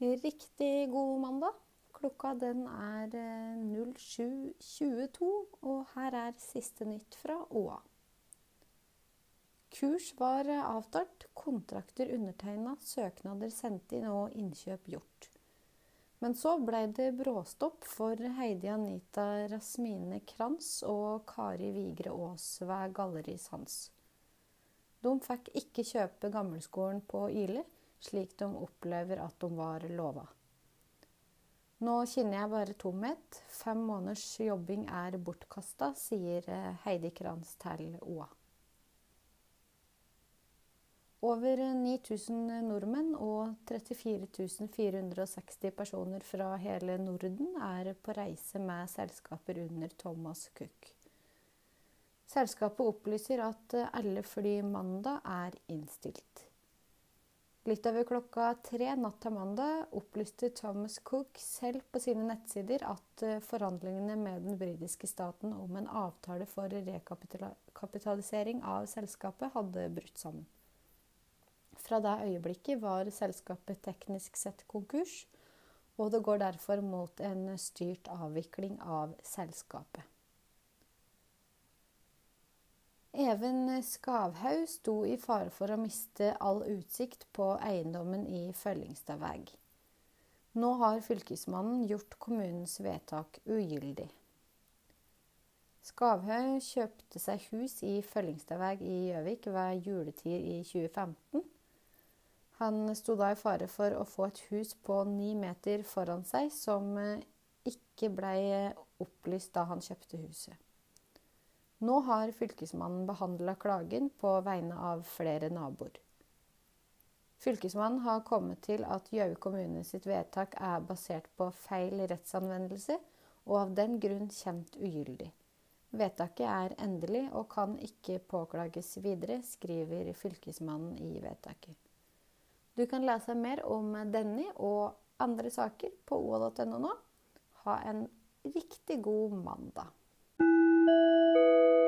riktig god mandag. Klokka den er 07.22, og her er siste nytt fra OA. Kurs var avtalt, kontrakter undertegna, søknader sendt inn og innkjøp gjort. Men så ble det bråstopp for Heidi Anita Rasmine Kranz og Kari Vigre Aas ved Galleri Sans. De fikk ikke kjøpe Gammelskolen på Ile, slik de opplever at de var lova. Nå kjenner jeg bare tomhet. Fem måneders jobbing er bortkasta, sier eh, Heidi Kranz til OA. Over 9000 nordmenn og 34 460 personer fra hele Norden er på reise med selskaper under Thomas Cook. Selskapet opplyser at alle fly mandag er innstilt. Litt over klokka tre natt til mandag opplyste Thomas Cook selv på sine nettsider at eh, forhandlingene med den britiske staten om en avtale for rekapitalisering av selskapet hadde brutt sammen. Fra det øyeblikket var selskapet teknisk sett konkurs, og det går derfor mot en styrt avvikling av selskapet. Even Skavhaug sto i fare for å miste all utsikt på eiendommen i Følgingstadveg. Nå har fylkesmannen gjort kommunens vedtak ugyldig. Skavhaug kjøpte seg hus i Følgingstadveg i Gjøvik ved juletid i 2015. Han sto da i fare for å få et hus på ni meter foran seg, som ikke blei opplyst da han kjøpte huset. Nå har fylkesmannen behandla klagen på vegne av flere naboer. Fylkesmannen har kommet til at Gjøvik kommune sitt vedtak er basert på feil rettsanvendelse, og av den grunn kjent ugyldig. Vedtaket er endelig og kan ikke påklages videre, skriver fylkesmannen i vedtaket. Du kan lese mer om denne og andre saker på oa.no nå. Ha en riktig god mandag. thank you